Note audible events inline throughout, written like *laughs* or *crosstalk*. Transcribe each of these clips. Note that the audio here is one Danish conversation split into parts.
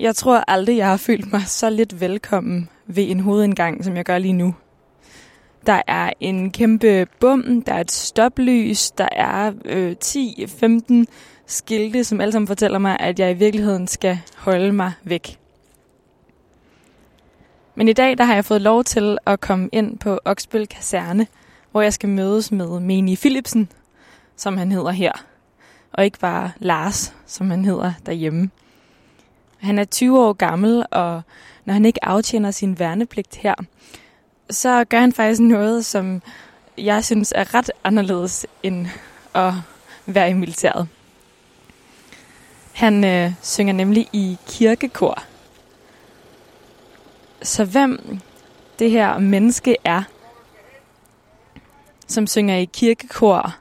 Jeg tror aldrig, jeg har følt mig så lidt velkommen ved en hovedindgang, som jeg gør lige nu. Der er en kæmpe bum, der er et stoplys, der er øh, 10-15 skilte, som alle sammen fortæller mig, at jeg i virkeligheden skal holde mig væk. Men i dag der har jeg fået lov til at komme ind på Oksbøl Kaserne, hvor jeg skal mødes med Meni Philipsen, som han hedder her. Og ikke bare Lars, som han hedder derhjemme. Han er 20 år gammel, og når han ikke aftjener sin værnepligt her, så gør han faktisk noget, som jeg synes er ret anderledes end at være i militæret. Han øh, synger nemlig i kirkekor. Så hvem det her menneske er, som synger i kirkekor,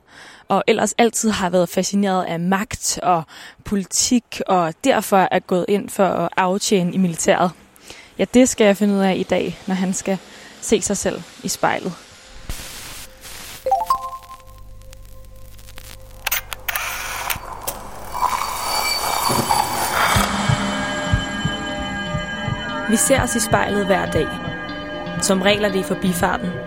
og ellers altid har været fascineret af magt og politik, og derfor er gået ind for at aftjene i militæret. Ja, det skal jeg finde ud af i dag, når han skal se sig selv i spejlet. Vi ser os i spejlet hver dag. Som regel er det i forbifarten.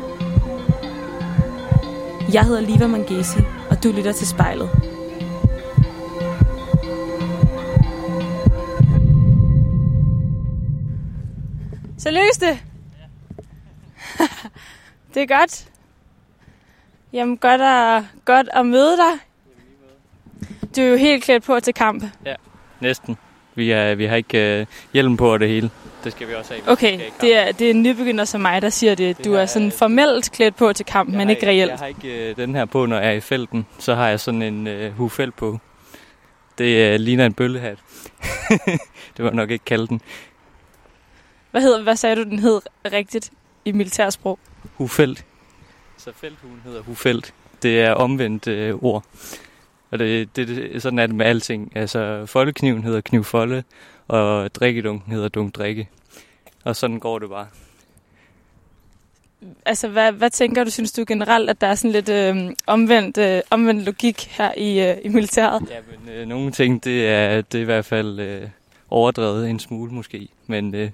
Jeg hedder Liva Mangesi, og du lytter til spejlet. Så løs det! *laughs* det er godt. Jamen, godt at, godt at møde dig. Du er jo helt klædt på til kamp. Ja, næsten. Vi, er, vi har ikke uh, hjelm på og det hele. Det skal vi også have. Okay, det er, det er en nybegynder som mig, der siger det. det du er, sådan formelt klædt på til kamp, men ikke reelt. Jeg har ikke uh, den her på, når jeg er i felten. Så har jeg sådan en uh, hufeld på. Det uh, ligner en bøllehat. *laughs* det var nok ikke kalde den. Hvad, hedder, hvad sagde du, den hed rigtigt i militærsprog? Hufelt. Så felthuen hedder hufelt. Det er omvendt øh, ord. Og det, det, det, sådan er det med alting. Altså, foldekniven hedder knivfolde, og drikkedunken hedder dunk drikke. Og sådan går det bare. Altså, hvad, hvad tænker du, synes du generelt, at der er sådan lidt øh, omvendt, øh, omvendt logik her i, øh, i militæret? Ja, men øh, nogle ting, det er, det er i hvert fald øh, overdrevet en smule måske. Men øh,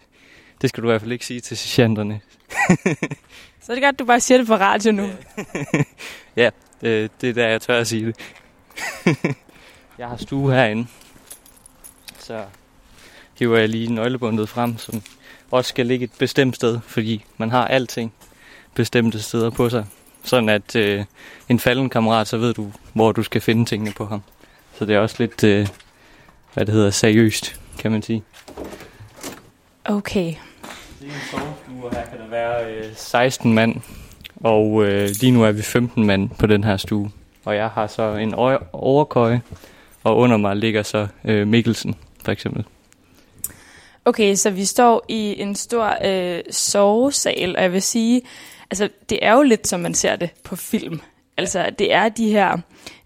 det skal du i hvert fald ikke sige til sergeanterne. *laughs* Så er det godt, du bare siger det på radio nu. ja, *laughs* øh, det er der, jeg tør at sige det. *laughs* jeg har stue herinde. Så hiver jeg lige nøglebundet frem, som også skal ligge et bestemt sted, fordi man har alting bestemte steder på sig. Sådan at øh, en falden kammerat, så ved du, hvor du skal finde tingene på ham. Så det er også lidt, øh, hvad det hedder, seriøst, kan man sige. Okay. Det er en sovestue, her kan der være øh, 16 mand. Og øh, lige nu er vi 15 mand på den her stue. Og jeg har så en overkøje, og under mig ligger så øh, Mikkelsen, for eksempel. Okay, så vi står i en stor øh, sovesal, og jeg vil sige, altså det er jo lidt, som man ser det på film. Altså det er de her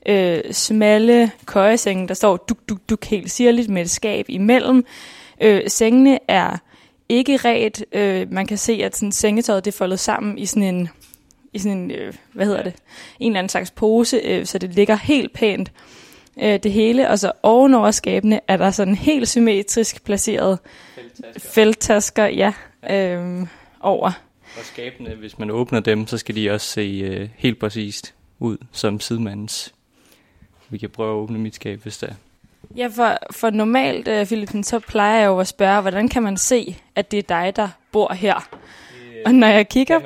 øh, smalle køjesenge, der står duk, duk, duk helt sirligt med et skab imellem. Øh, sengene er ikke ret. Øh, man kan se, at sådan sengetøjet det er foldet sammen i sådan en, i sådan en øh, hvad hedder det, en eller anden slags pose, øh, så det ligger helt pænt øh, det hele. Og så ovenover skabene er der sådan helt symmetrisk placeret felttasker, felttasker ja, øh, over. Og skabene, hvis man åbner dem, så skal de også se øh, helt præcist ud som sidemandens. Vi kan prøve at åbne mit skab, hvis det er. Ja, for, for normalt, uh, Philippen, så plejer jeg jo at spørge, hvordan kan man se, at det er dig, der bor her? Det, og når jeg kigger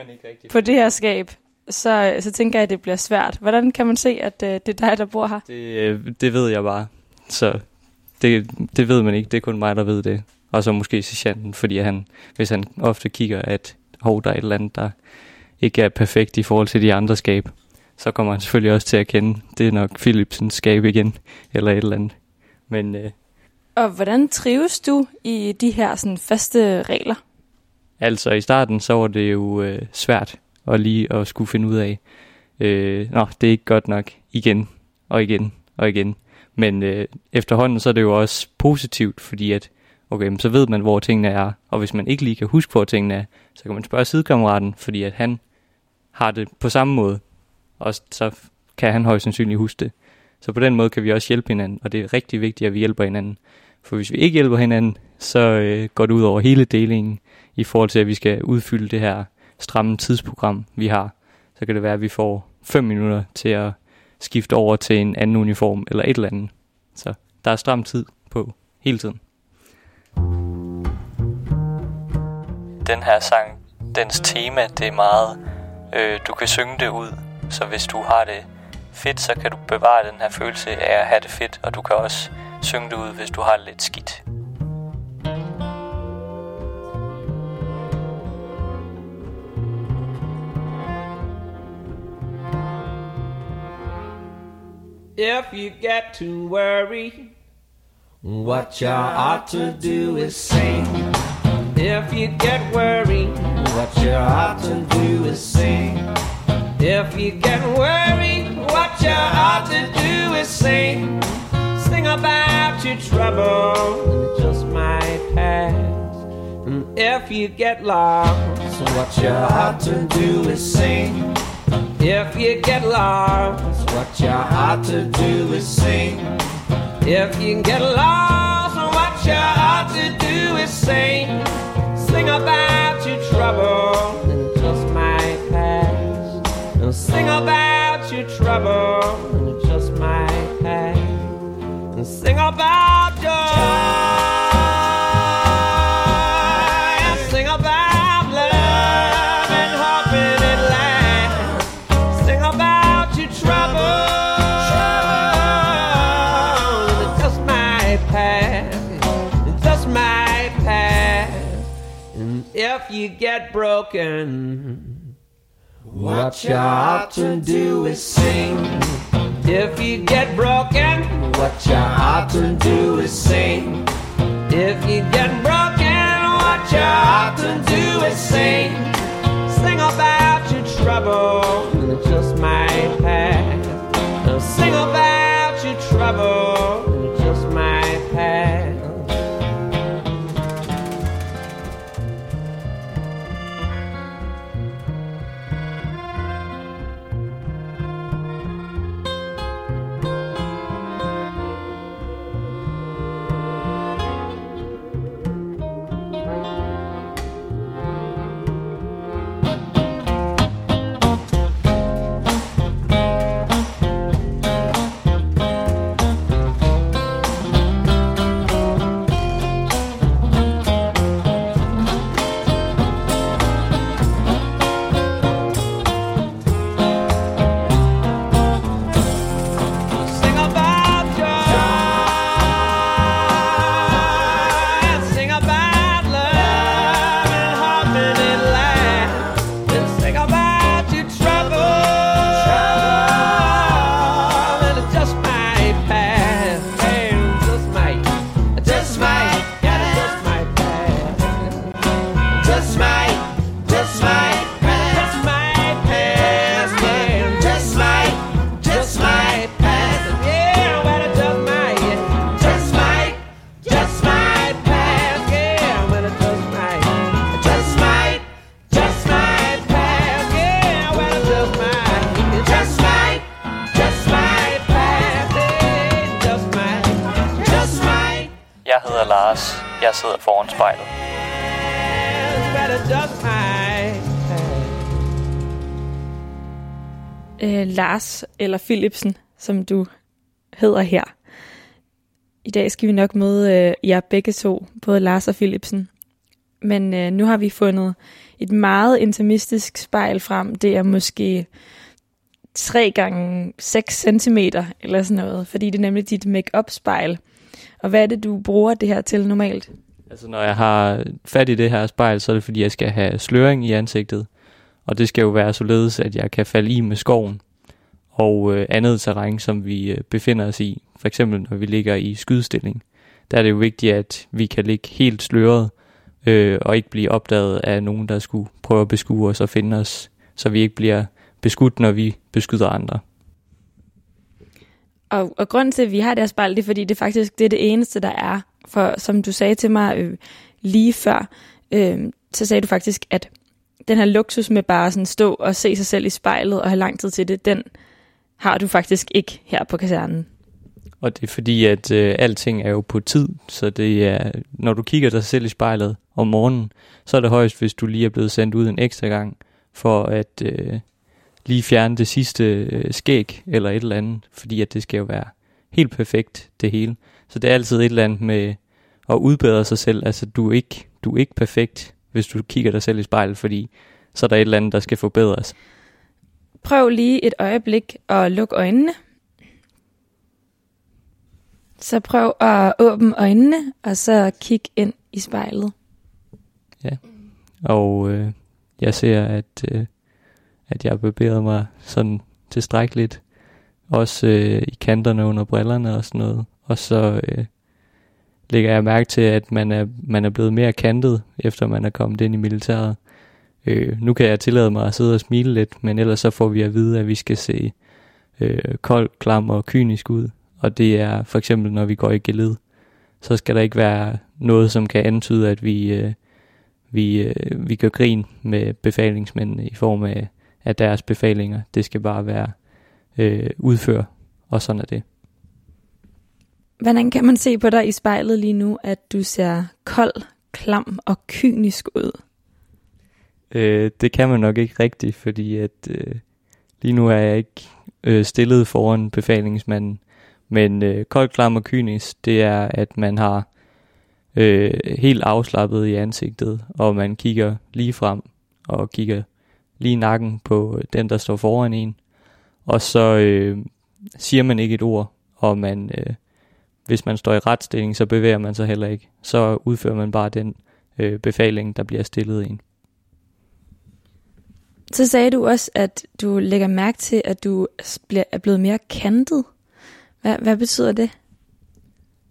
på det her skab, så, så tænker jeg, at det bliver svært. Hvordan kan man se, at uh, det er dig, der bor her? Det, det ved jeg bare. Så det, det ved man ikke. Det er kun mig, der ved det. Og så måske sergeanten, fordi han, hvis han ofte kigger, at hov, der er et eller andet, der ikke er perfekt i forhold til de andre skab, så kommer han selvfølgelig også til at kende, det er nok Philipsens skab igen, eller et eller andet. Men øh, Og hvordan trives du i de her sådan, faste regler? Altså i starten, så var det jo øh, svært at lige at skulle finde ud af, øh, nå, det er ikke godt nok igen og igen og igen. Men øh, efterhånden, så er det jo også positivt, fordi at, okay, så ved man, hvor tingene er. Og hvis man ikke lige kan huske, hvor tingene er, så kan man spørge sidekammeraten, fordi at han har det på samme måde. Og så kan han højst sandsynligt huske det. Så på den måde kan vi også hjælpe hinanden, og det er rigtig vigtigt, at vi hjælper hinanden. For hvis vi ikke hjælper hinanden, så øh, går det ud over hele delingen i forhold til, at vi skal udfylde det her stramme tidsprogram, vi har. Så kan det være, at vi får 5 minutter til at skifte over til en anden uniform eller et eller andet. Så der er stram tid på hele tiden. Den her sang, dens tema, det er meget, øh, du kan synge det ud. Så hvis du har det fedt, så kan du bevare den her følelse af at have det fedt, og du kan også synge det ud, hvis du har det lidt skidt. If you get to worry, what you ought to do is sing. If you get worried, what you ought to do is sing. If you get worried, what you ought to do is sing. Sing about your trouble, it just might pass. And if you get lost, what you ought to do is sing. If you get lost, what you ought to do is sing. If you get lost, what you ought to do is sing. Sing about your trouble, and it just might pass. And sing about your trouble, and it just might pass. And sing about your get broken, what you ought to do is sing. If you get broken, what you ought to do is sing. If you get broken, what you ought to do is sing. Sing about your trouble, and it just might pass. Now sing about your trouble, øh, Lars eller Philipsen, som du hedder her. I dag skal vi nok møde øh, jer begge to, både Lars og Philipsen. Men øh, nu har vi fundet et meget intimistisk spejl frem. Det er måske 3 gange 6 cm eller sådan noget, fordi det er nemlig dit make-up spejl. Og hvad er det, du bruger det her til normalt? Altså når jeg har fat i det her spejl, så er det fordi, jeg skal have sløring i ansigtet. Og det skal jo være således, at jeg kan falde i med skoven og øh, andet terræn, som vi øh, befinder os i. For eksempel når vi ligger i skydstilling. der er det jo vigtigt, at vi kan ligge helt sløret, øh, og ikke blive opdaget af nogen, der skulle prøve at beskue os og finde os, så vi ikke bliver beskudt, når vi beskyder andre. Og, og grunden til, at vi har det her spejl, det er, fordi det faktisk det er det eneste, der er. For som du sagde til mig øh, lige før, øh, så sagde du faktisk, at den her luksus med bare sådan stå og se sig selv i spejlet og have lang tid til det, den har du faktisk ikke her på kasernen. Og det er fordi, at øh, alting er jo på tid, så det er, når du kigger dig selv i spejlet om morgenen, så er det højst, hvis du lige er blevet sendt ud en ekstra gang, for at øh, lige fjerne det sidste øh, skæg eller et eller andet, fordi at det skal jo være helt perfekt, det hele. Så det er altid et eller andet med at udbedre sig selv. Altså, du er ikke, du er ikke perfekt, hvis du kigger dig selv i spejlet, fordi så er der et eller andet, der skal forbedres. Prøv lige et øjeblik at lukke øjnene. Så prøv at åbne øjnene, og så kig ind i spejlet. Ja, og øh, jeg ser, at, øh, at jeg har barberet mig sådan tilstrækkeligt. Også øh, i kanterne under brillerne og sådan noget. Og så øh, lægger jeg mærke til, at man er, man er blevet mere kantet, efter man er kommet ind i militæret. Øh, nu kan jeg tillade mig at sidde og smile lidt, men ellers så får vi at vide, at vi skal se øh, kold, klam og kynisk ud. Og det er for eksempel, når vi går i geled, så skal der ikke være noget, som kan antyde, at vi, øh, vi, øh, vi gør grin med befalingsmændene i form af, af deres befalinger. Det skal bare være øh, udfør, og sådan er det. Hvordan kan man se på dig i spejlet lige nu, at du ser kold, klam og kynisk ud? Øh, det kan man nok ikke rigtigt, fordi at øh, lige nu er jeg ikke øh, stillet foran befalingsmanden. Men øh, kold, klam og kynisk, det er, at man har øh, helt afslappet i ansigtet, og man kigger lige frem og kigger lige nakken på den, der står foran en. Og så øh, siger man ikke et ord, og man, øh, hvis man står i retstilling, så bevæger man sig heller ikke. Så udfører man bare den øh, befaling, der bliver stillet en. Så sagde du også, at du lægger mærke til, at du er blevet mere kantet. Hvad, hvad betyder det?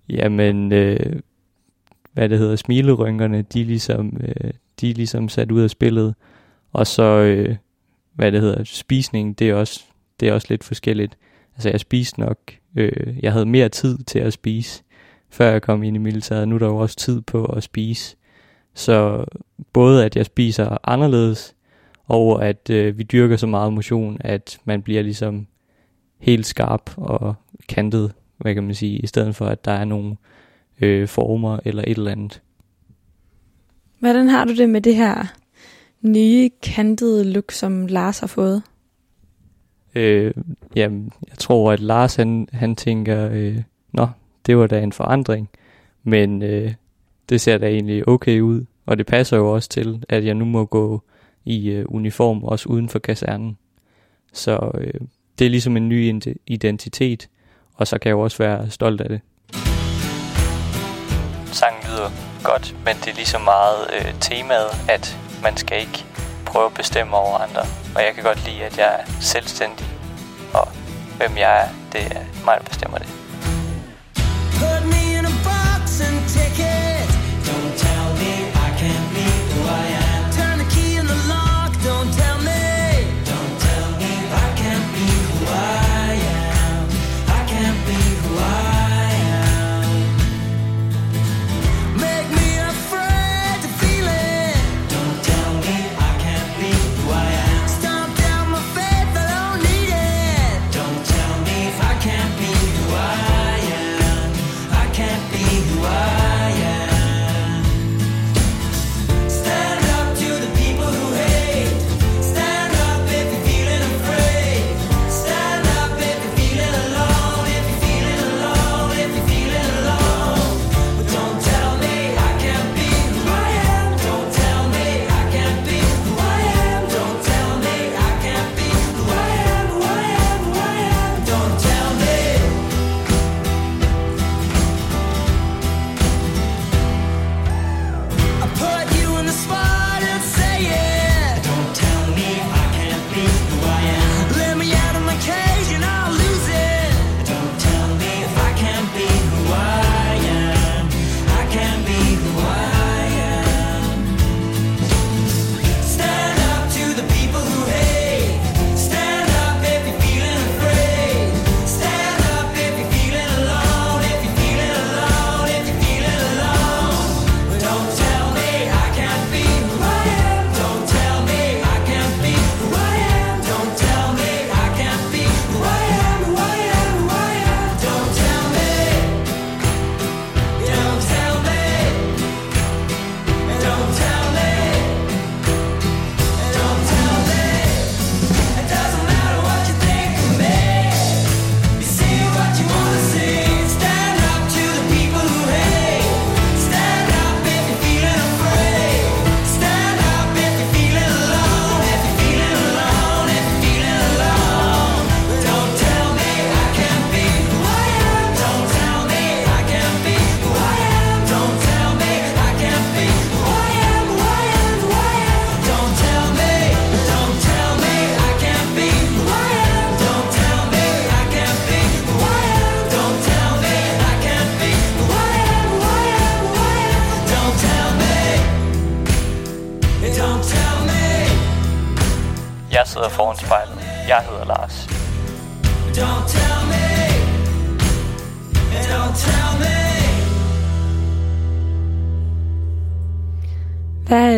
Jamen, øh, hvad det hedder, smilerynkerne, de er ligesom, øh, de er ligesom sat ud af spillet. Og så, øh, hvad det hedder, spisning, det er også, det er også lidt forskelligt. Altså, jeg spiste nok, øh, jeg havde mere tid til at spise, før jeg kom ind i militæret. Nu er der jo også tid på at spise. Så både at jeg spiser anderledes, og at øh, vi dyrker så meget motion, at man bliver ligesom helt skarp og kantet, hvad kan man sige, i stedet for at der er nogle øh, former eller et eller andet. Hvordan har du det med det her nye kantede look, som Lars har fået? Øh, jamen, jeg tror, at Lars han, han tænker, øh, nå, det var da en forandring, men øh, det ser da egentlig okay ud, og det passer jo også til, at jeg nu må gå i øh, uniform, også uden for kasernen. Så øh, det er ligesom en ny identitet, og så kan jeg jo også være stolt af det. Sangen lyder godt, men det er lige så meget øh, temaet, at man skal ikke prøve at bestemme over andre. Og jeg kan godt lide, at jeg er selvstændig, og hvem jeg er, det er mig, der bestemmer det.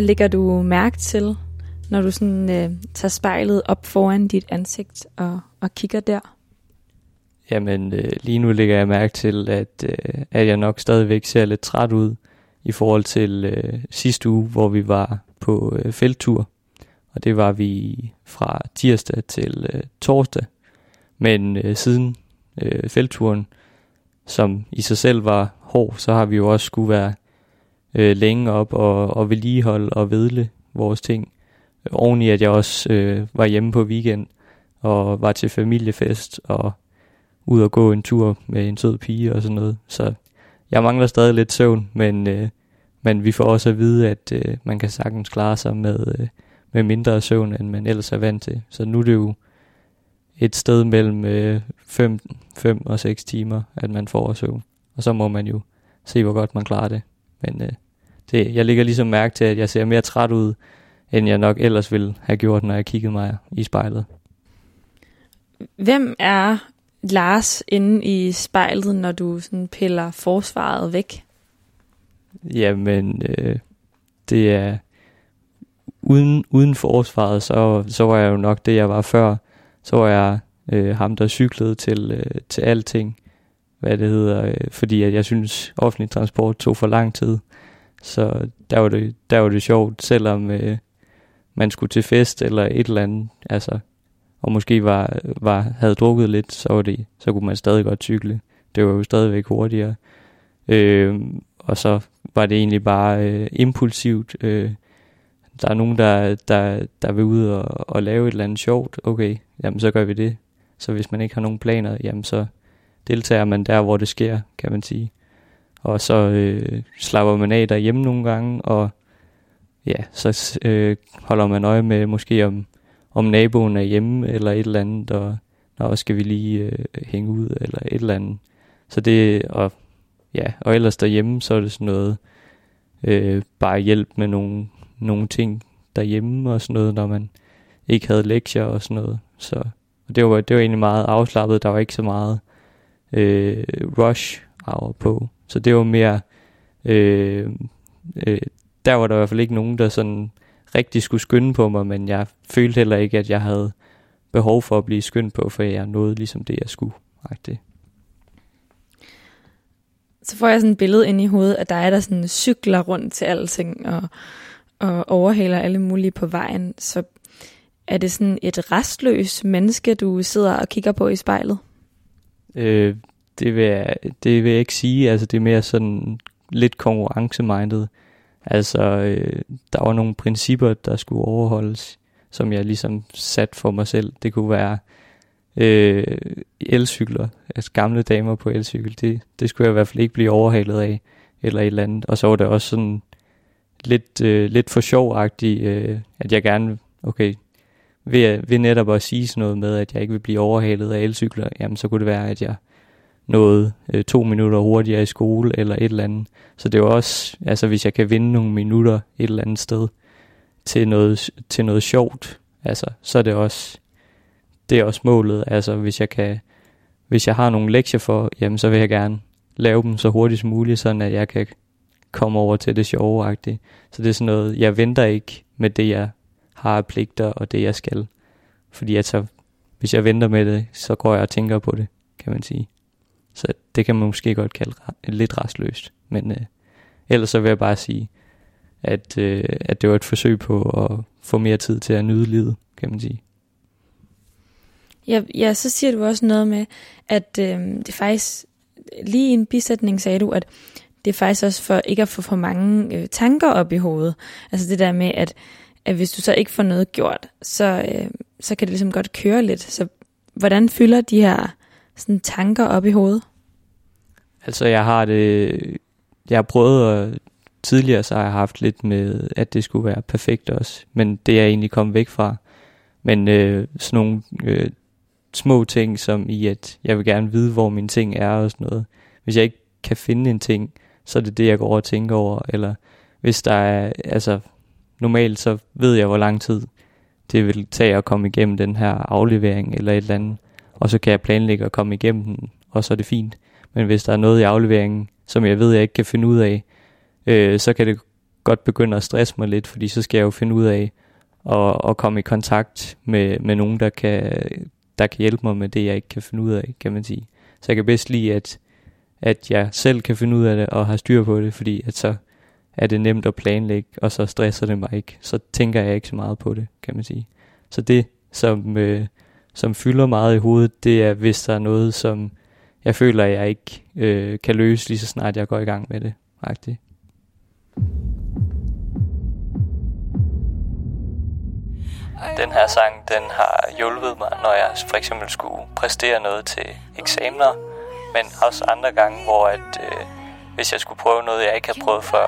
Lægger du mærke til, når du sådan øh, tager spejlet op foran dit ansigt og, og kigger der? Jamen, øh, lige nu lægger jeg mærke til, at, øh, at jeg nok stadigvæk ser lidt træt ud i forhold til øh, sidste uge, hvor vi var på øh, felttur. Og det var vi fra tirsdag til øh, torsdag. Men øh, siden øh, feltturen, som i sig selv var hård, så har vi jo også skulle være øh, længe op og, og vedligeholde og vedle vores ting. Øh, Oven i at jeg også øh, var hjemme på weekend og var til familiefest og ud og gå en tur med en sød pige og sådan noget. Så jeg mangler stadig lidt søvn, men, øh, men vi får også at vide, at øh, man kan sagtens klare sig med, øh, med mindre søvn, end man ellers er vant til. Så nu er det jo et sted mellem 5 øh, og 6 timer, at man får søvn. Og så må man jo se, hvor godt man klarer det. Men øh, det, jeg ligger ligesom mærke til, at jeg ser mere træt ud, end jeg nok ellers ville have gjort, når jeg kiggede mig i spejlet. Hvem er Lars inde i spejlet, når du sådan piller forsvaret væk? Jamen, øh, det er uden, uden forsvaret, så, så var jeg jo nok det, jeg var før. Så var jeg øh, ham, der cyklede til, øh, til alting, hvad det hedder, øh, fordi at jeg synes, offentlig transport tog for lang tid. Så der var det, der var det sjovt, selvom øh, man skulle til fest eller et eller andet, altså, og måske var, var, havde drukket lidt, så, var det, så kunne man stadig godt cykle. Det var jo stadigvæk hurtigere. Øh, og så var det egentlig bare øh, impulsivt. Øh, der er nogen, der, der, der vil ud og, og lave et eller andet sjovt. Okay, jamen så gør vi det. Så hvis man ikke har nogen planer, jamen så deltager man der, hvor det sker, kan man sige. Og så øh, slapper man af derhjemme nogle gange, og ja, så øh, holder man øje med måske om, om naboen er hjemme, eller et eller andet, og når skal vi lige øh, hænge ud, eller et eller andet. Så det, og ja, og ellers derhjemme, så er det sådan noget, øh, bare hjælp med nogle, nogle ting derhjemme og sådan noget, når man ikke havde lektier og sådan noget. Så og det var, det var egentlig meget afslappet, der var ikke så meget øh, rush hour på. Så det var mere, øh, øh, der var der i hvert fald ikke nogen, der sådan rigtig skulle skynde på mig, men jeg følte heller ikke, at jeg havde behov for at blive skyndt på, for jeg nåede ligesom det, jeg skulle. Rigtigt. Så får jeg sådan et billede ind i hovedet, at der er der sådan cykler rundt til alting, og, og overhaler alle mulige på vejen. Så er det sådan et restløs menneske, du sidder og kigger på i spejlet? Øh, det, vil jeg, det vil jeg ikke sige. Altså, det er mere sådan lidt konkurrencemindet. Altså, øh, der var nogle principper, der skulle overholdes, som jeg ligesom sat for mig selv. Det kunne være øh, elcykler, altså gamle damer på elcykel. Det, det skulle jeg i hvert fald ikke blive overhalet af, eller et eller andet. Og så var det også sådan lidt, øh, lidt for sjovagtigt, øh, at jeg gerne, okay, ved, ved netop at sige sådan noget med, at jeg ikke vil blive overhalet af elcykler, jamen så kunne det være, at jeg noget øh, to minutter hurtigere i skole eller et eller andet. Så det er også, altså hvis jeg kan vinde nogle minutter et eller andet sted til noget, til noget sjovt, altså så er det også, det er også målet. Altså hvis jeg kan, hvis jeg har nogle lektier for, jamen så vil jeg gerne lave dem så hurtigt som muligt, sådan at jeg kan komme over til det sjove -agtige. Så det er sådan noget, jeg venter ikke med det, jeg har pligter og det, jeg skal. Fordi at så, hvis jeg venter med det, så går jeg og tænker på det, kan man sige. Det kan man måske godt kalde lidt restløst. Men øh, ellers så vil jeg bare sige, at, øh, at det var et forsøg på at få mere tid til at nyde livet, kan man sige. Ja, ja så siger du også noget med, at øh, det faktisk, lige i en bisætning sagde du, at det er faktisk også for ikke at få for mange øh, tanker op i hovedet. Altså det der med, at at hvis du så ikke får noget gjort, så, øh, så kan det ligesom godt køre lidt. Så hvordan fylder de her sådan, tanker op i hovedet? Altså jeg har det, jeg har prøvet at, tidligere så har jeg haft lidt med, at det skulle være perfekt også, men det er jeg egentlig kommet væk fra. Men øh, sådan nogle øh, små ting, som i at jeg vil gerne vide, hvor mine ting er og sådan noget. Hvis jeg ikke kan finde en ting, så er det det, jeg går og tænker over. Eller hvis der er, altså normalt så ved jeg, hvor lang tid det vil tage at komme igennem den her aflevering eller et eller andet, og så kan jeg planlægge at komme igennem den, og så er det fint. Men hvis der er noget i afleveringen, som jeg ved, jeg ikke kan finde ud af, øh, så kan det godt begynde at stresse mig lidt, fordi så skal jeg jo finde ud af at, at komme i kontakt med, med nogen, der kan, der kan hjælpe mig med det, jeg ikke kan finde ud af, kan man sige. Så jeg kan bedst lide, at, at jeg selv kan finde ud af det og har styr på det, fordi at så er det nemt at planlægge, og så stresser det mig ikke. Så tænker jeg ikke så meget på det, kan man sige. Så det, som, øh, som fylder meget i hovedet, det er, hvis der er noget, som jeg føler, jeg ikke øh, kan løse lige så snart jeg går i gang med det. Agtigt. Den her sang, den har hjulpet mig, når jeg for eksempel skulle præstere noget til eksamener, men også andre gange, hvor at, øh, hvis jeg skulle prøve noget, jeg ikke har prøvet før.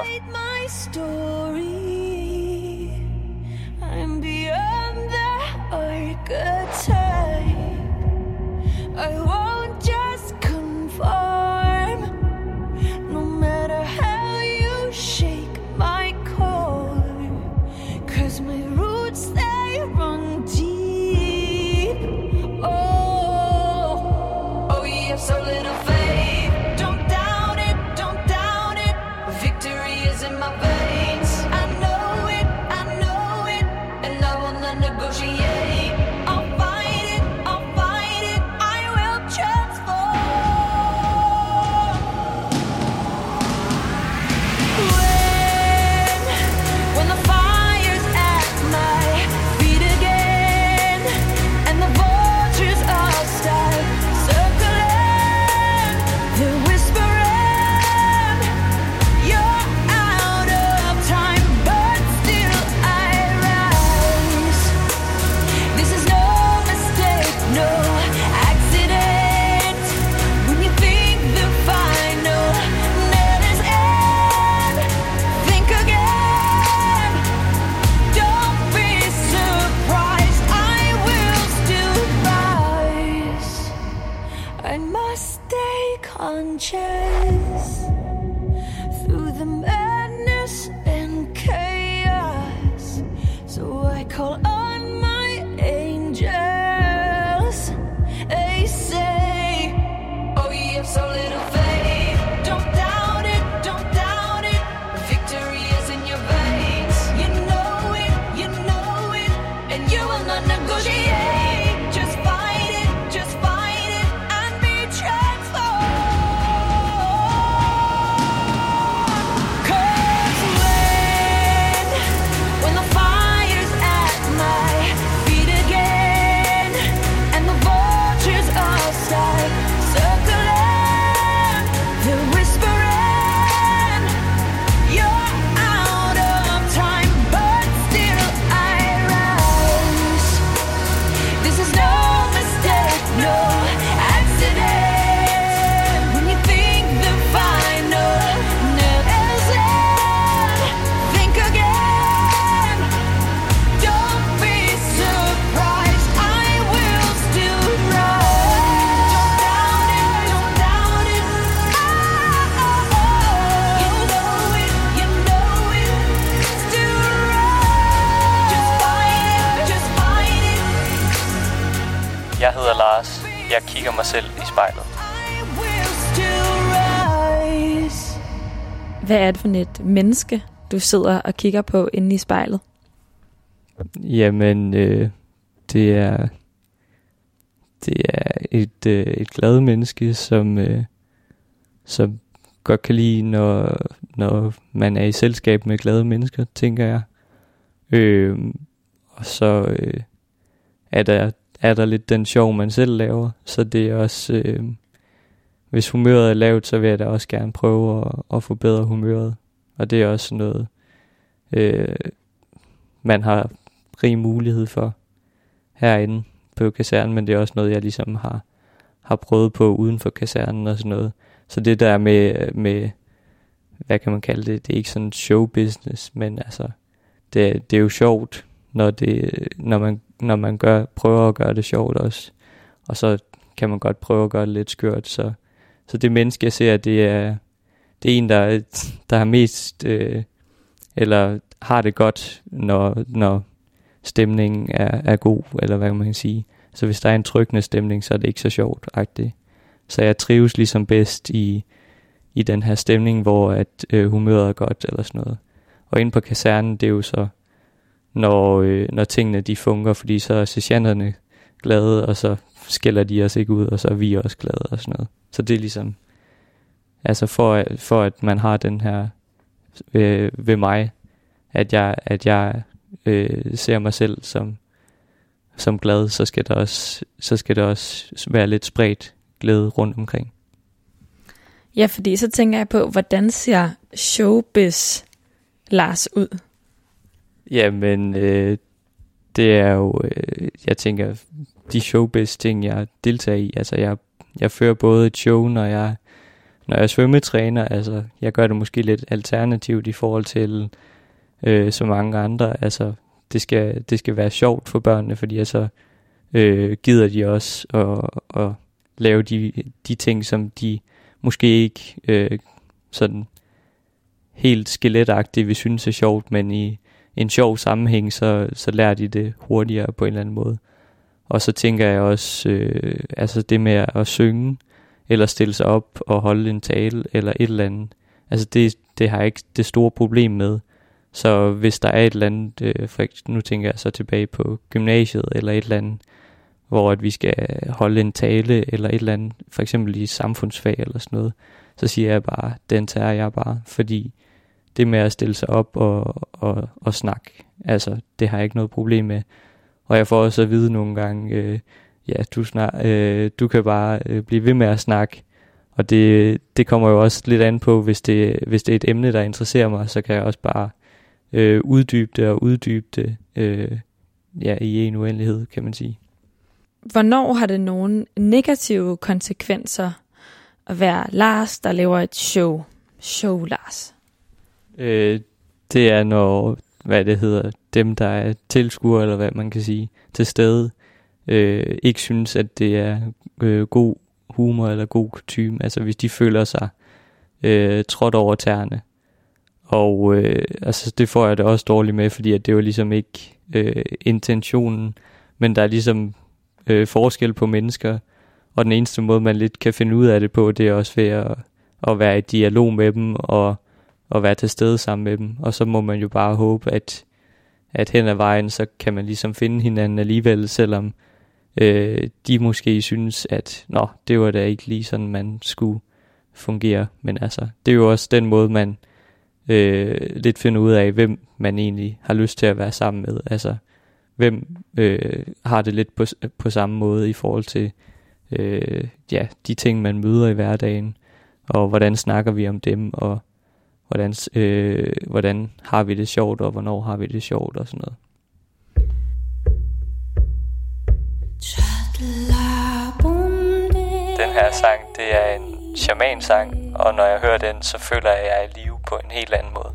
Menneske, du sidder og kigger på inde i spejlet? Jamen, øh, det er det er et, øh, et glad menneske, som, øh, som godt kan lide, når, når man er i selskab med glade mennesker, tænker jeg. Øh, og så øh, er, der, er der lidt den sjov, man selv laver, så det er også... Øh, hvis humøret er lavt, så vil jeg da også gerne prøve at, at forbedre humøret. Og det er også noget, øh, man har rig mulighed for herinde på kasernen, men det er også noget, jeg ligesom har, har prøvet på uden for kasernen og sådan noget. Så det der med, med, hvad kan man kalde det, det er ikke sådan show business, men altså, det, det er jo sjovt, når, det, når, man, når man gør, prøver at gøre det sjovt også. Og så kan man godt prøve at gøre det lidt skørt, så, så det menneske, jeg ser, det er, det er en, der, der er mest, øh, eller har det godt, når, når, stemningen er, er god, eller hvad man kan sige. Så hvis der er en tryggende stemning, så er det ikke så sjovt. -agtigt. Så jeg trives ligesom bedst i, i den her stemning, hvor at øh, humøret er godt eller sådan noget. Og inde på kasernen, det er jo så, når, øh, når tingene de fungerer, fordi så er sergeanterne glade, og så skælder de os ikke ud, og så er vi også glade og sådan noget. Så det er ligesom, altså for, at- for at man har den her øh, ved mig, at jeg, at jeg øh, ser mig selv som, som glad, så skal, der også, så skal der også være lidt spredt glæde rundt omkring. Ja, fordi så tænker jeg på, hvordan ser showbiz Lars ud? Jamen, øh, det er jo, øh, jeg tænker, de showbiz ting, jeg deltager i, altså jeg, jeg fører både et show, når jeg, når jeg svømmetræner, altså jeg gør det måske lidt alternativt i forhold til øh, så mange andre, altså det skal, det skal være sjovt for børnene, fordi så øh, gider de også at, at lave de, de ting, som de måske ikke øh, sådan helt skeletagtigt vil synes er sjovt, men i en sjov sammenhæng, så, så lærer de det hurtigere på en eller anden måde. Og så tænker jeg også, øh, altså det med at synge, eller stille sig op og holde en tale, eller et eller andet. Altså det, det har jeg ikke det store problem med. Så hvis der er et eller andet, øh, for eksempel, nu tænker jeg så tilbage på gymnasiet, eller et eller andet, hvor at vi skal holde en tale, eller et eller andet, for eksempel i samfundsfag eller sådan noget, så siger jeg bare, den tager jeg bare, fordi det med at stille sig op og, og, og snakke, altså det har jeg ikke noget problem med. Og jeg får også at vide nogle gange, øh, ja, du, snak, øh, du kan bare øh, blive ved med at snakke. Og det, det kommer jo også lidt an på, hvis det, hvis det er et emne, der interesserer mig, så kan jeg også bare øh, uddybe det og uddybe det øh, ja, i en uendelighed, kan man sige. Hvornår har det nogle negative konsekvenser at være Lars, der laver et show? Show Lars. Øh, det er når, hvad det hedder, dem der er tilskuere, eller hvad man kan sige, til stede, øh, ikke synes, at det er øh, god humor eller god kutume. Altså hvis de føler sig øh, trådt over tæerne. Og øh, altså, det får jeg det også dårligt med, fordi at det var ligesom ikke øh, intentionen, men der er ligesom øh, forskel på mennesker, og den eneste måde, man lidt kan finde ud af det på, det er også ved at, at være i dialog med dem, og og være til stede sammen med dem. Og så må man jo bare håbe, at, at hen ad vejen, så kan man ligesom finde hinanden alligevel, selvom øh, de måske synes, at nå, det var da ikke lige sådan, man skulle fungere. Men altså, det er jo også den måde, man øh, lidt finder ud af, hvem man egentlig har lyst til at være sammen med. Altså, hvem øh, har det lidt på, på samme måde i forhold til øh, ja, de ting, man møder i hverdagen, og hvordan snakker vi om dem, og hvordan, øh, hvordan har vi det sjovt, og hvornår har vi det sjovt, og sådan noget. Den her sang, det er en shaman-sang, og når jeg hører den, så føler jeg, at jeg er i live på en helt anden måde.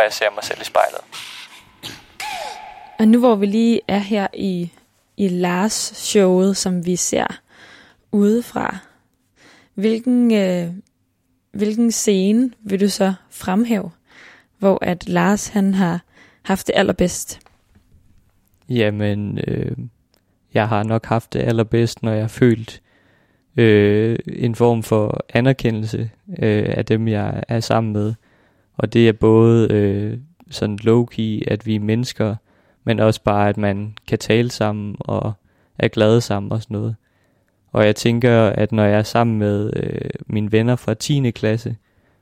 Og jeg ser mig selv i spejlet. Og nu hvor vi lige er her i, i Lars showet, som vi ser udefra, hvilken, øh, hvilken scene vil du så fremhæve, hvor at Lars han har haft det allerbedst? Jamen, øh, jeg har nok haft det allerbedst, når jeg har følt øh, en form for anerkendelse øh, af dem, jeg er sammen med. Og det er både øh, sådan low-key, at vi er mennesker, men også bare, at man kan tale sammen og er glade sammen og sådan noget. Og jeg tænker, at når jeg er sammen med øh, mine venner fra 10. klasse,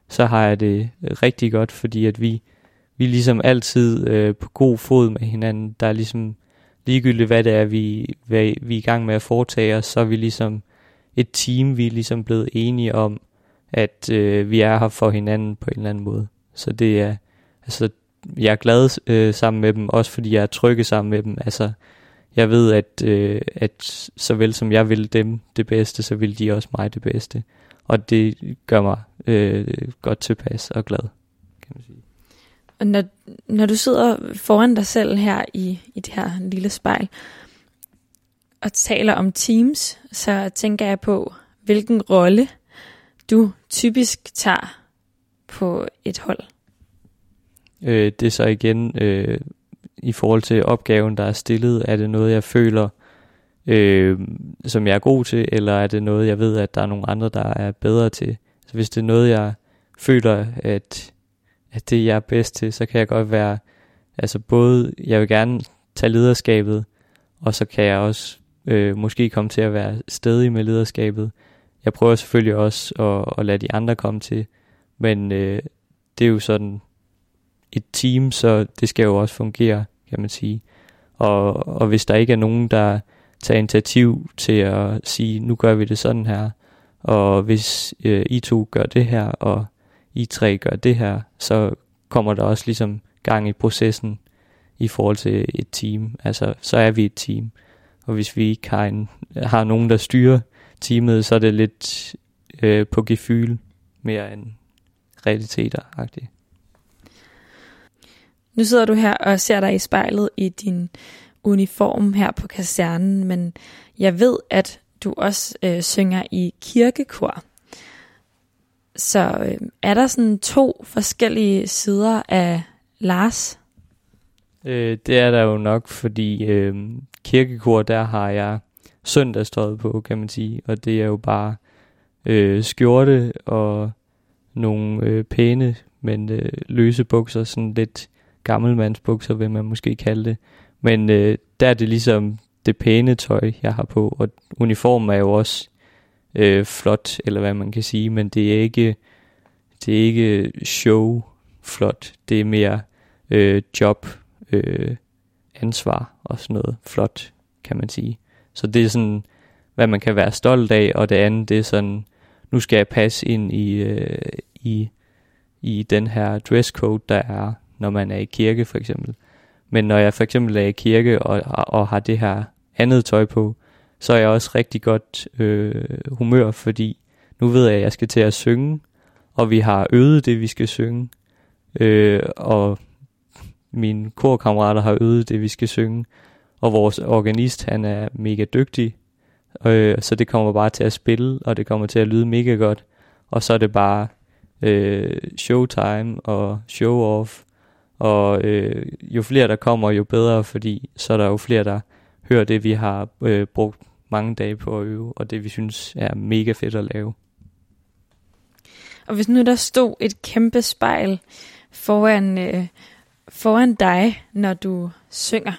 så har jeg det øh, rigtig godt, fordi at vi, vi er ligesom altid øh, på god fod med hinanden. Der er ligesom ligegyldigt, hvad det er, vi, hvad vi er i gang med at foretage os, så er vi ligesom et team, vi er ligesom blevet enige om, at øh, vi er her for hinanden på en eller anden måde. Så det er, altså, jeg er glad øh, sammen med dem, også fordi jeg er trygge sammen med dem. Altså, jeg ved, at, øh, at såvel som jeg vil dem det bedste, så vil de også mig det bedste. Og det gør mig øh, godt tilpas og glad, kan man sige. Og når, når du sidder foran dig selv her i, i det her lille spejl, og taler om teams, så tænker jeg på, hvilken rolle du typisk tager på et hold. Øh, det er så igen øh, i forhold til opgaven, der er stillet, er det noget, jeg føler, øh, som jeg er god til, eller er det noget, jeg ved, at der er nogle andre, der er bedre til. Så hvis det er noget, jeg føler, at, at det jeg er bedst til, så kan jeg godt være, altså både, jeg vil gerne tage lederskabet, og så kan jeg også øh, måske komme til at være stedig med lederskabet. Jeg prøver selvfølgelig også at, at lade de andre komme til, men øh, det er jo sådan et team, så det skal jo også fungere, kan man sige. Og, og hvis der ikke er nogen, der tager initiativ til at sige, nu gør vi det sådan her, og hvis øh, I to gør det her, og I tre gør det her, så kommer der også ligesom gang i processen i forhold til et team. Altså, så er vi et team. Og hvis vi ikke har, en, har nogen, der styrer teamet, så er det lidt øh, på gefyl mere end realiteter-agtigt. Nu sidder du her og ser dig i spejlet i din uniform her på kasernen, men jeg ved, at du også øh, synger i kirkekor. Så øh, er der sådan to forskellige sider af Lars? Øh, det er der jo nok, fordi øh, kirkekor, der har jeg søndagstøjet på, kan man sige. Og det er jo bare øh, skjorte og nogle øh, pæne, men øh, løse bukser, sådan lidt gammelmandsbukser, vil man måske kalde det. Men øh, der er det ligesom det pæne tøj, jeg har på. Og uniformen er jo også øh, flot, eller hvad man kan sige, men det er ikke, det er ikke show flot. Det er mere øh, job, øh, ansvar og sådan noget flot, kan man sige. Så det er sådan, hvad man kan være stolt af, og det andet, det er sådan, nu skal jeg passe ind i, øh, i, i den her dresscode, der er, når man er i kirke for eksempel. Men når jeg for eksempel er i kirke og, og har det her andet tøj på, så er jeg også rigtig godt øh, humør, fordi nu ved jeg, at jeg skal til at synge, og vi har øvet det, vi skal synge, øh, og mine korkammerater har øvet det, vi skal synge, og vores organist, han er mega dygtig, øh, så det kommer bare til at spille, og det kommer til at lyde mega godt, og så er det bare øh, showtime og show-off, og øh, jo flere der kommer, jo bedre, fordi så er der jo flere, der hører det, vi har øh, brugt mange dage på at øve, og det vi synes er mega fedt at lave. Og hvis nu der stod et kæmpe spejl foran, øh, foran dig, når du synger,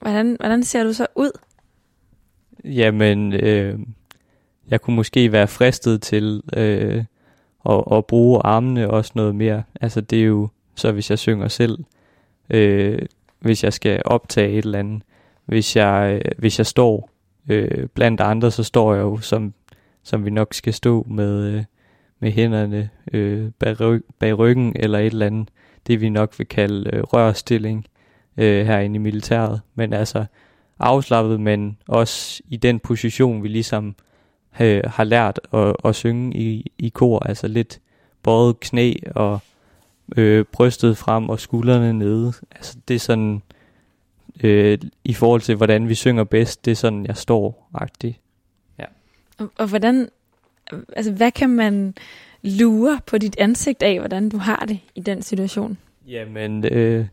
hvordan, hvordan ser du så ud? Jamen, øh, jeg kunne måske være fristet til øh, og, og bruge armene også noget mere. Altså det er jo, så hvis jeg synger selv, øh, hvis jeg skal optage et eller andet, hvis jeg, øh, hvis jeg står øh, blandt andre, så står jeg jo, som, som vi nok skal stå med, øh, med hænderne øh, bag, ryg, bag ryggen, eller et eller andet, det vi nok vil kalde øh, rørstilling øh, herinde i militæret. Men altså afslappet, men også i den position, vi ligesom øh, har lært at, at synge i, i kor, altså lidt bøjet knæ og øh, brystet frem og skuldrene nede. Altså det er sådan, øh, i forhold til hvordan vi synger bedst, det er sådan, jeg står-agtigt. Og, og hvordan, altså hvad kan man lure på dit ansigt af, hvordan du har det i den situation? Jamen, øh,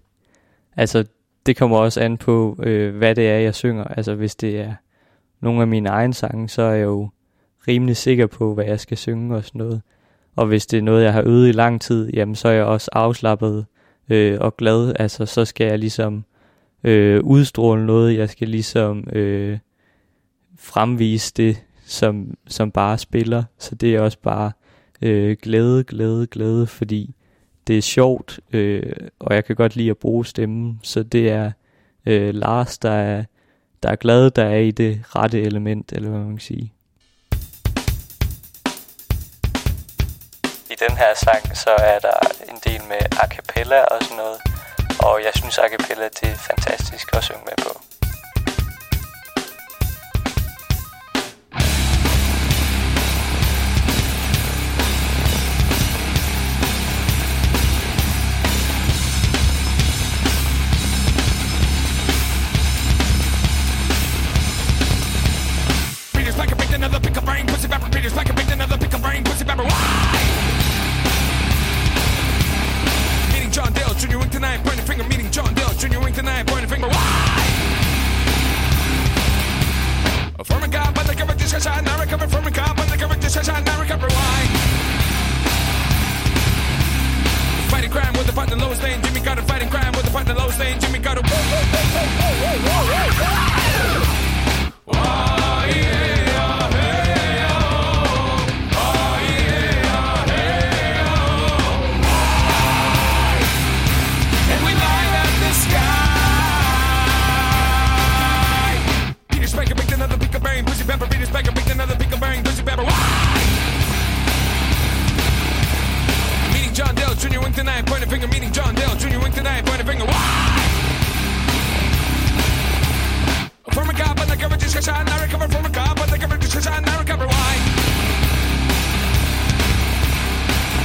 altså det kommer også an på, øh, hvad det er, jeg synger. Altså hvis det er nogle af mine egne sange, så er jeg jo rimelig sikker på, hvad jeg skal synge og sådan noget. Og hvis det er noget, jeg har øvet i lang tid, jamen så er jeg også afslappet øh, og glad. Altså så skal jeg ligesom øh, udstråle noget. Jeg skal ligesom øh, fremvise det, som, som bare spiller. Så det er også bare øh, glæde, glæde, glæde, fordi det er sjovt, øh, og jeg kan godt lide at bruge stemmen. Så det er øh, Lars, der er, der er glad, der er i det rette element, eller hvad man kan sige. I den her sang, så er der en del med a cappella og sådan noget. Og jeg synes, a cappella det er fantastisk at synge med på. Peter's back and another pick of rain, pussy pepper. Peter's like a big another pick of rain, pussy pepper. Wah! in your ring tonight, pointing finger. Why? A former cop, but the cover discussion, now recovered. from a cop, but the cover discussion, now recovered. Why? Fighting crime with the fight the lowest lane, Jimmy got a fighting crime with the fight the lowest lane, Jimmy got a. Oh, oh, back and make another pick a bang, Drizzy Babble. Meeting John Dell, Junior Wink tonight, point a finger, meeting John Dell, Junior Wink tonight, point a finger. Why? From a cop, but the coverage is shine, I recover from a cop, but the coverage is shine, I recover. Why?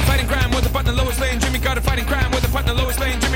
Fighting crime with a button, lowest lane, Jimmy Carter fighting crime with a button, lowest lane, Jimmy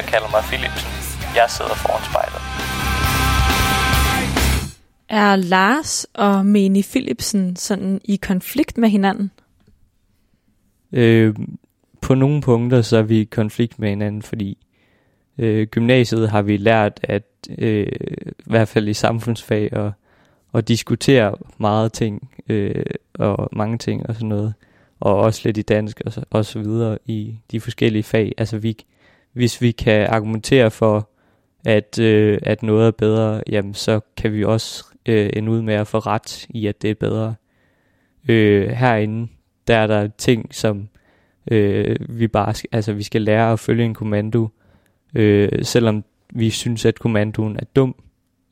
Sergeanter kalder mig Philipsen. Jeg sidder foran spejlet. Er Lars og Meni Philipsen sådan i konflikt med hinanden? Øh, på nogle punkter så er vi i konflikt med hinanden, fordi øh, gymnasiet har vi lært at, øh, i hvert fald i samfundsfag, at, at diskutere meget ting, øh, og mange ting og sådan noget, og også lidt i dansk og så, og så videre i de forskellige fag. Altså vi, hvis vi kan argumentere for, at, øh, at noget er bedre, jamen så kan vi også øh, ende ud med at få ret i, at det er bedre. Øh, herinde, der er der ting, som øh, vi bare skal, altså vi skal lære at følge en kommando, øh, selvom vi synes, at kommandoen er dum.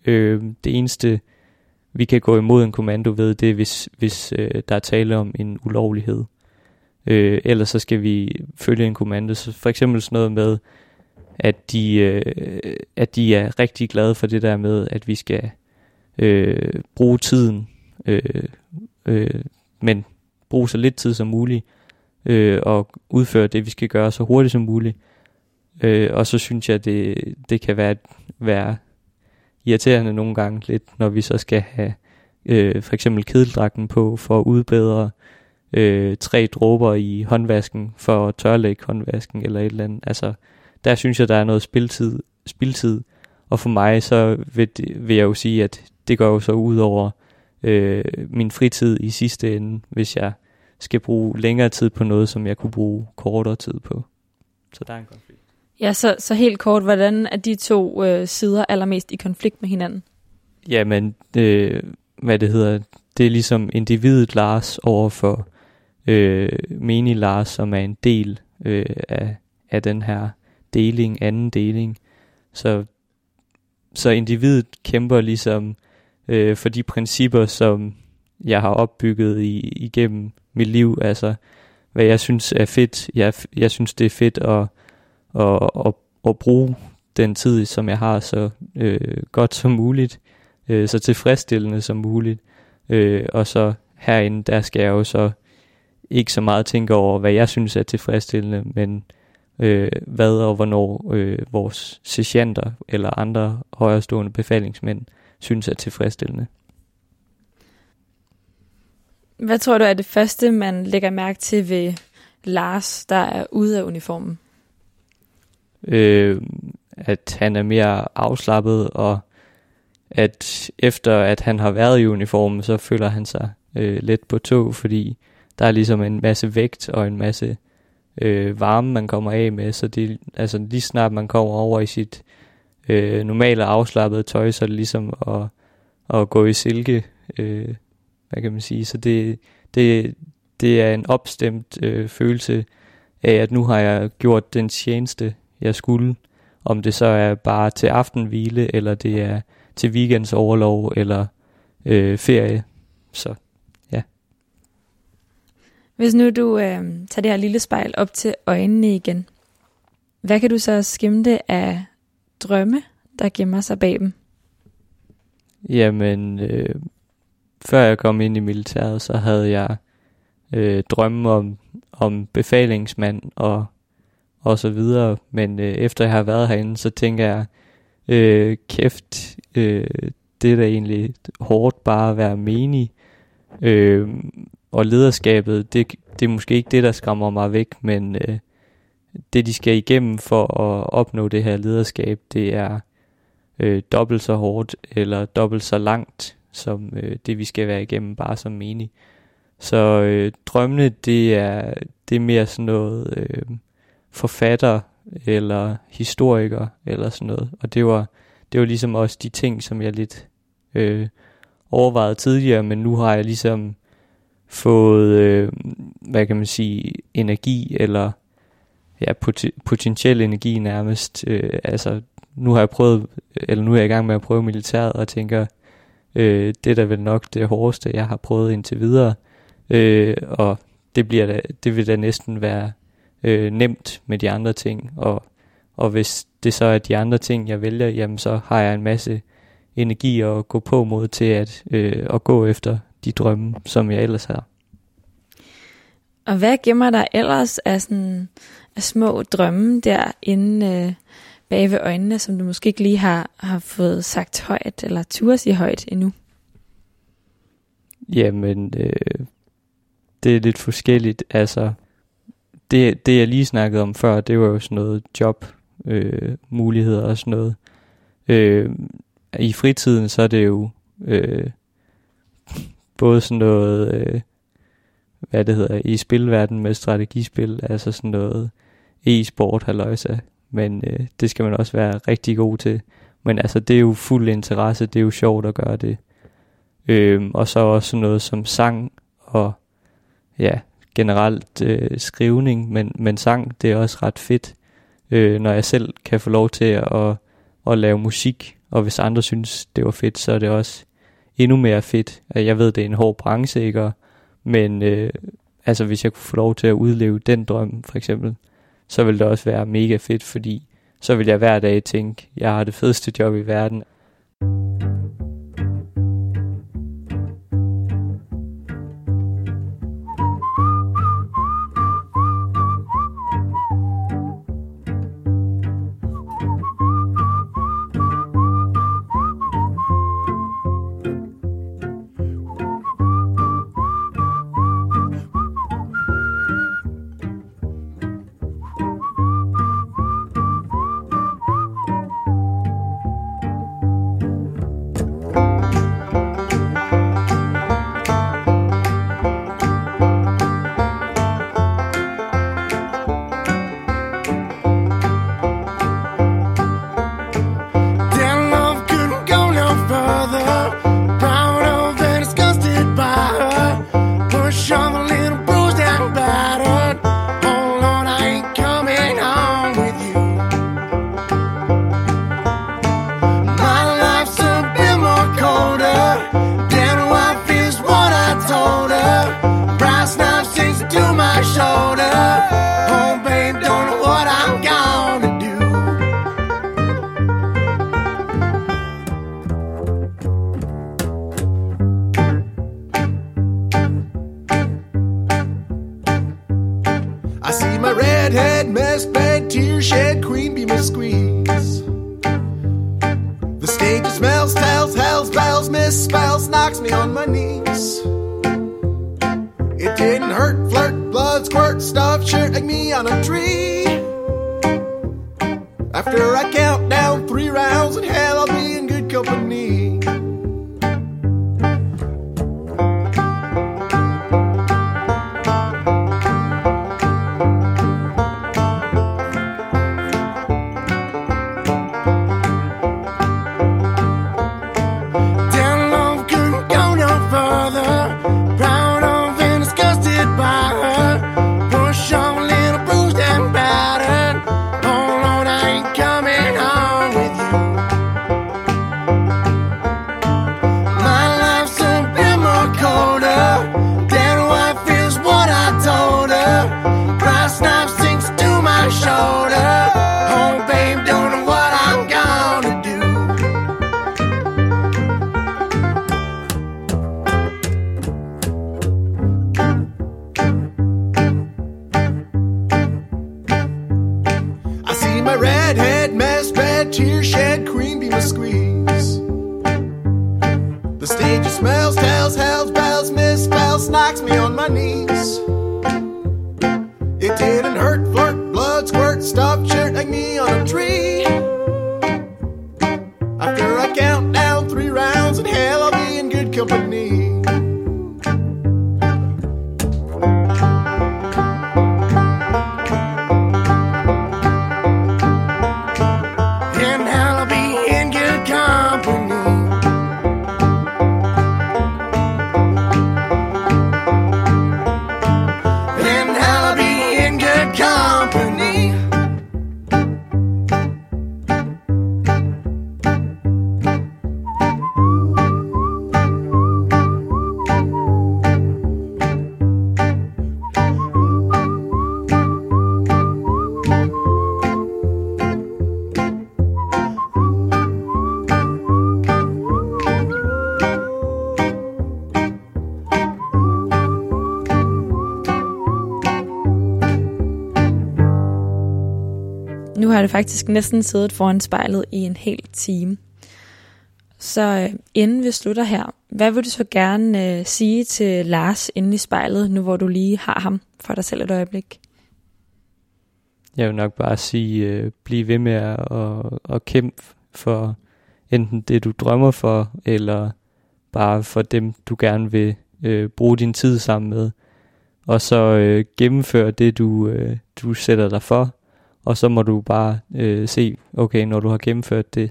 Øh, det eneste, vi kan gå imod en kommando ved, det er, hvis, hvis øh, der er tale om en ulovlighed. Øh, ellers så skal vi følge en kommando. Så for eksempel sådan noget med, at de, øh, at de er rigtig glade for det der med, at vi skal øh, bruge tiden, øh, øh, men bruge så lidt tid som muligt, øh, og udføre det, vi skal gøre så hurtigt som muligt. Øh, og så synes jeg, det, det kan være, være irriterende nogle gange lidt, når vi så skal have øh, for eksempel kedeldragten på for at udbedre øh, tre dråber i håndvasken for at tørlægge håndvasken eller et eller andet. Altså, der synes jeg, der er noget spiltid, spiltid. Og for mig, så vil, vil jeg jo sige, at det går jo så ud over øh, min fritid i sidste ende, hvis jeg skal bruge længere tid på noget, som jeg kunne bruge kortere tid på. Så der er en konflikt. Ja, så, så helt kort, hvordan er de to øh, sider allermest i konflikt med hinanden? Jamen, øh, hvad det hedder, det er ligesom individet Lars over for øh, menig Lars, som er en del øh, af, af den her deling, anden deling. Så, så individet kæmper ligesom øh, for de principper, som jeg har opbygget i, igennem mit liv. Altså, hvad jeg synes er fedt. Jeg, jeg synes, det er fedt at, at, at, at bruge den tid, som jeg har, så øh, godt som muligt øh, så tilfredsstillende som muligt. Øh, og så herinde, der skal jeg jo så ikke så meget tænke over, hvad jeg synes er tilfredsstillende, men øh, hvad og hvornår øh, vores sergeanter eller andre højrestående befalingsmænd synes er tilfredsstillende. Hvad tror du er det første, man lægger mærke til ved Lars, der er ude af uniformen? øh, at han er mere afslappet, og at efter at han har været i uniformen, så føler han sig øh, let på tog, fordi der er ligesom en masse vægt og en masse øh, varme, man kommer af med, så det, altså lige snart man kommer over i sit øh, normale afslappede tøj, så er det ligesom at, at gå i silke, øh, hvad kan man sige, så det, det, det er en opstemt øh, følelse af, at nu har jeg gjort den tjeneste, jeg skulle, om det så er bare til aftenhvile, eller det er til weekends overlov, eller øh, ferie. Så hvis nu du øh, tager det her lille spejl op til øjnene igen, hvad kan du så skimte af drømme, der gemmer sig bag dem? Jamen, øh, før jeg kom ind i militæret, så havde jeg øh, drømme om, om befalingsmand og, og så videre. Men øh, efter jeg har været herinde, så tænker jeg, øh, kæft, øh, det er da egentlig hårdt bare at være menig. Øh, og lederskabet, det, det er måske ikke det, der skræmmer mig væk, men øh, det, de skal igennem for at opnå det her lederskab, det er øh, dobbelt så hårdt eller dobbelt så langt, som øh, det, vi skal være igennem bare som menig. Så øh, drømmene, det er, det er mere sådan noget øh, forfatter eller historiker eller sådan noget. Og det var, det var ligesom også de ting, som jeg lidt øh, overvejede tidligere, men nu har jeg ligesom fået, øh, hvad kan man sige, energi eller ja, pot- potentiel energi nærmest. Øh, altså, nu har jeg prøvet, eller nu er jeg i gang med at prøve militæret, og tænker, øh, det er da vel nok det hårdeste, jeg har prøvet indtil videre. Øh, og det, bliver da, det vil da næsten være øh, nemt med de andre ting, og, og hvis det så er de andre ting, jeg vælger, jamen så har jeg en masse energi at gå på mod til at, øh, at gå efter de drømme, som jeg ellers har. Og hvad gemmer der ellers af, sådan, af små drømme derinde øh, bag ved øjnene, som du måske ikke lige har, har fået sagt højt, eller turde sige højt endnu? Jamen, øh, det er lidt forskelligt. Altså, det, det jeg lige snakkede om før, det var jo sådan noget job, øh, muligheder og sådan noget. Øh, I fritiden, så er det jo øh, både sådan noget, øh, hvad det hedder, i spilverden med strategispil, altså sådan noget e-sport, halløjsa. Men øh, det skal man også være rigtig god til. Men altså, det er jo fuld interesse, det er jo sjovt at gøre det. Øhm, og så også sådan noget som sang og ja, generelt øh, skrivning, men, men sang, det er også ret fedt, øh, når jeg selv kan få lov til at, at, at lave musik, og hvis andre synes, det var fedt, så er det også endnu mere fedt. Altså, jeg ved, det er en hård branche, ikke? Men øh, altså, hvis jeg kunne få lov til at udleve den drøm, for eksempel, så ville det også være mega fedt, fordi så vil jeg hver dag tænke, jeg har det fedeste job i verden. Nu faktisk næsten siddet foran spejlet i en hel time. Så øh, inden vi slutter her, hvad vil du så gerne øh, sige til Lars inde i spejlet, nu hvor du lige har ham for dig selv et øjeblik? Jeg vil nok bare sige, øh, bliv ved med at, og, og kæmpe for enten det, du drømmer for, eller bare for dem, du gerne vil øh, bruge din tid sammen med. Og så øh, gennemføre det, du, øh, du sætter dig for, og så må du bare øh, se, okay, når du har gennemført det,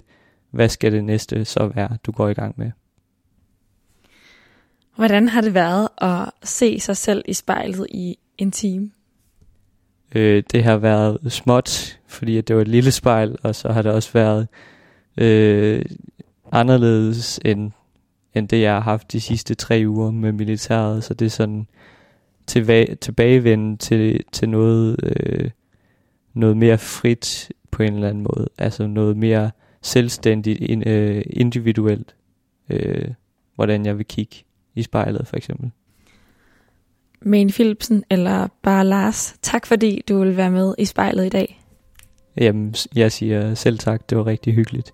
hvad skal det næste så være, du går i gang med. Hvordan har det været at se sig selv i spejlet i en time? Øh, det har været småt, fordi at det var et lille spejl, og så har det også været øh, anderledes end, end det, jeg har haft de sidste tre uger med militæret. Så det er sådan tilbage, tilbagevende til, til noget, øh, noget mere frit på en eller anden måde. Altså noget mere selvstændigt, in, øh, individuelt, øh, hvordan jeg vil kigge i spejlet for eksempel. Mene Philipsen eller bare Lars, tak fordi du vil være med i spejlet i dag. Jamen, jeg siger selv tak, det var rigtig hyggeligt.